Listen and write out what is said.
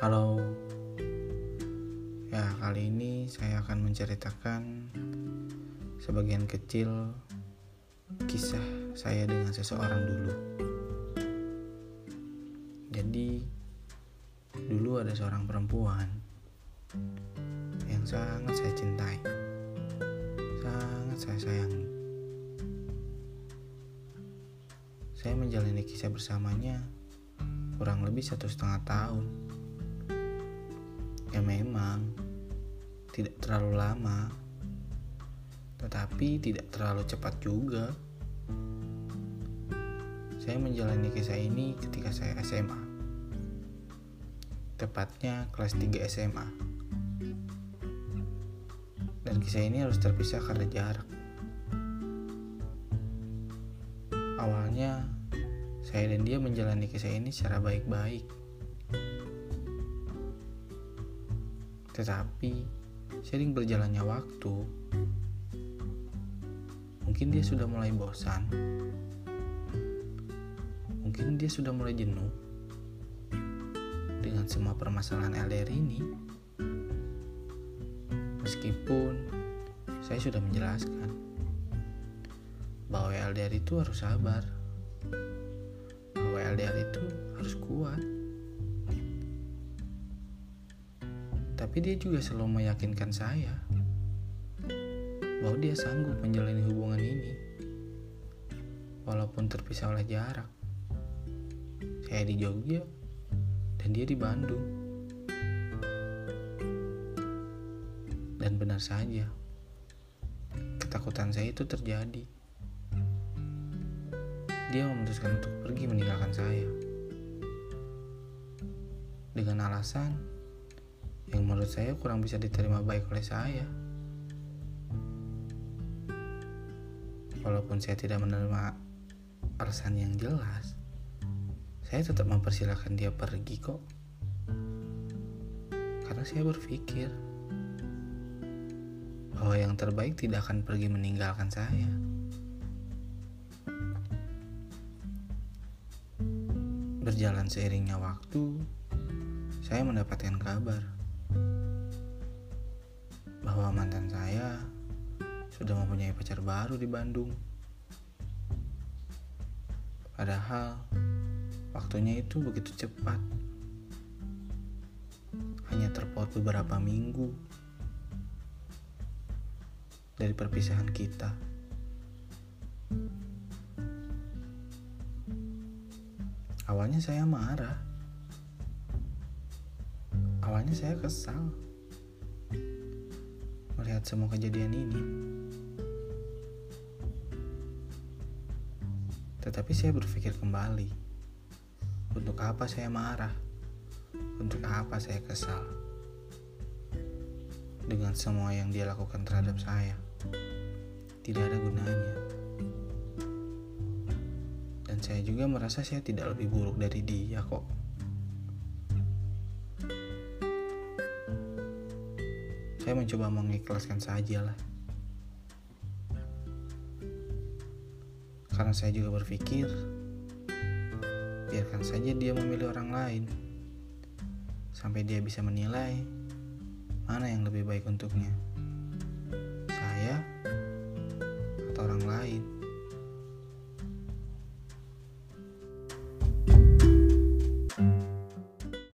Halo. Ya, kali ini saya akan menceritakan sebagian kecil kisah saya dengan seseorang dulu. Jadi, dulu ada seorang perempuan yang sangat saya cintai. Sangat saya sayangi. Saya menjalani kisah bersamanya kurang lebih satu setengah tahun ya memang. Tidak terlalu lama. Tetapi tidak terlalu cepat juga. Saya menjalani kisah ini ketika saya SMA tepatnya kelas 3 SMA dan kisah ini harus terpisah karena jarak. Awalnya saya dan dia menjalani kisah ini secara baik-baik Tetapi sering berjalannya waktu, mungkin dia sudah mulai bosan. Mungkin dia sudah mulai jenuh dengan semua permasalahan LDR ini. Meskipun saya sudah menjelaskan bahwa LDR itu harus sabar, bahwa LDR itu harus kuat. Tapi dia juga selalu meyakinkan saya bahwa dia sanggup menjalani hubungan ini walaupun terpisah oleh jarak. Saya di Jogja dan dia di Bandung. Dan benar saja, ketakutan saya itu terjadi. Dia memutuskan untuk pergi meninggalkan saya. Dengan alasan yang menurut saya kurang bisa diterima baik oleh saya. Walaupun saya tidak menerima alasan yang jelas, saya tetap mempersilahkan dia pergi kok. Karena saya berpikir bahwa yang terbaik tidak akan pergi meninggalkan saya. Berjalan seiringnya waktu, saya mendapatkan kabar bahwa mantan saya sudah mempunyai pacar baru di Bandung. Padahal waktunya itu begitu cepat. Hanya terpaut beberapa minggu dari perpisahan kita. Awalnya saya marah. Awalnya saya kesal melihat semua kejadian ini. Tetapi saya berpikir kembali, untuk apa saya marah? Untuk apa saya kesal? Dengan semua yang dia lakukan terhadap saya, tidak ada gunanya. Dan saya juga merasa saya tidak lebih buruk dari dia kok. saya mencoba mengikhlaskan saja lah. Karena saya juga berpikir biarkan saja dia memilih orang lain. Sampai dia bisa menilai mana yang lebih baik untuknya. Saya atau orang lain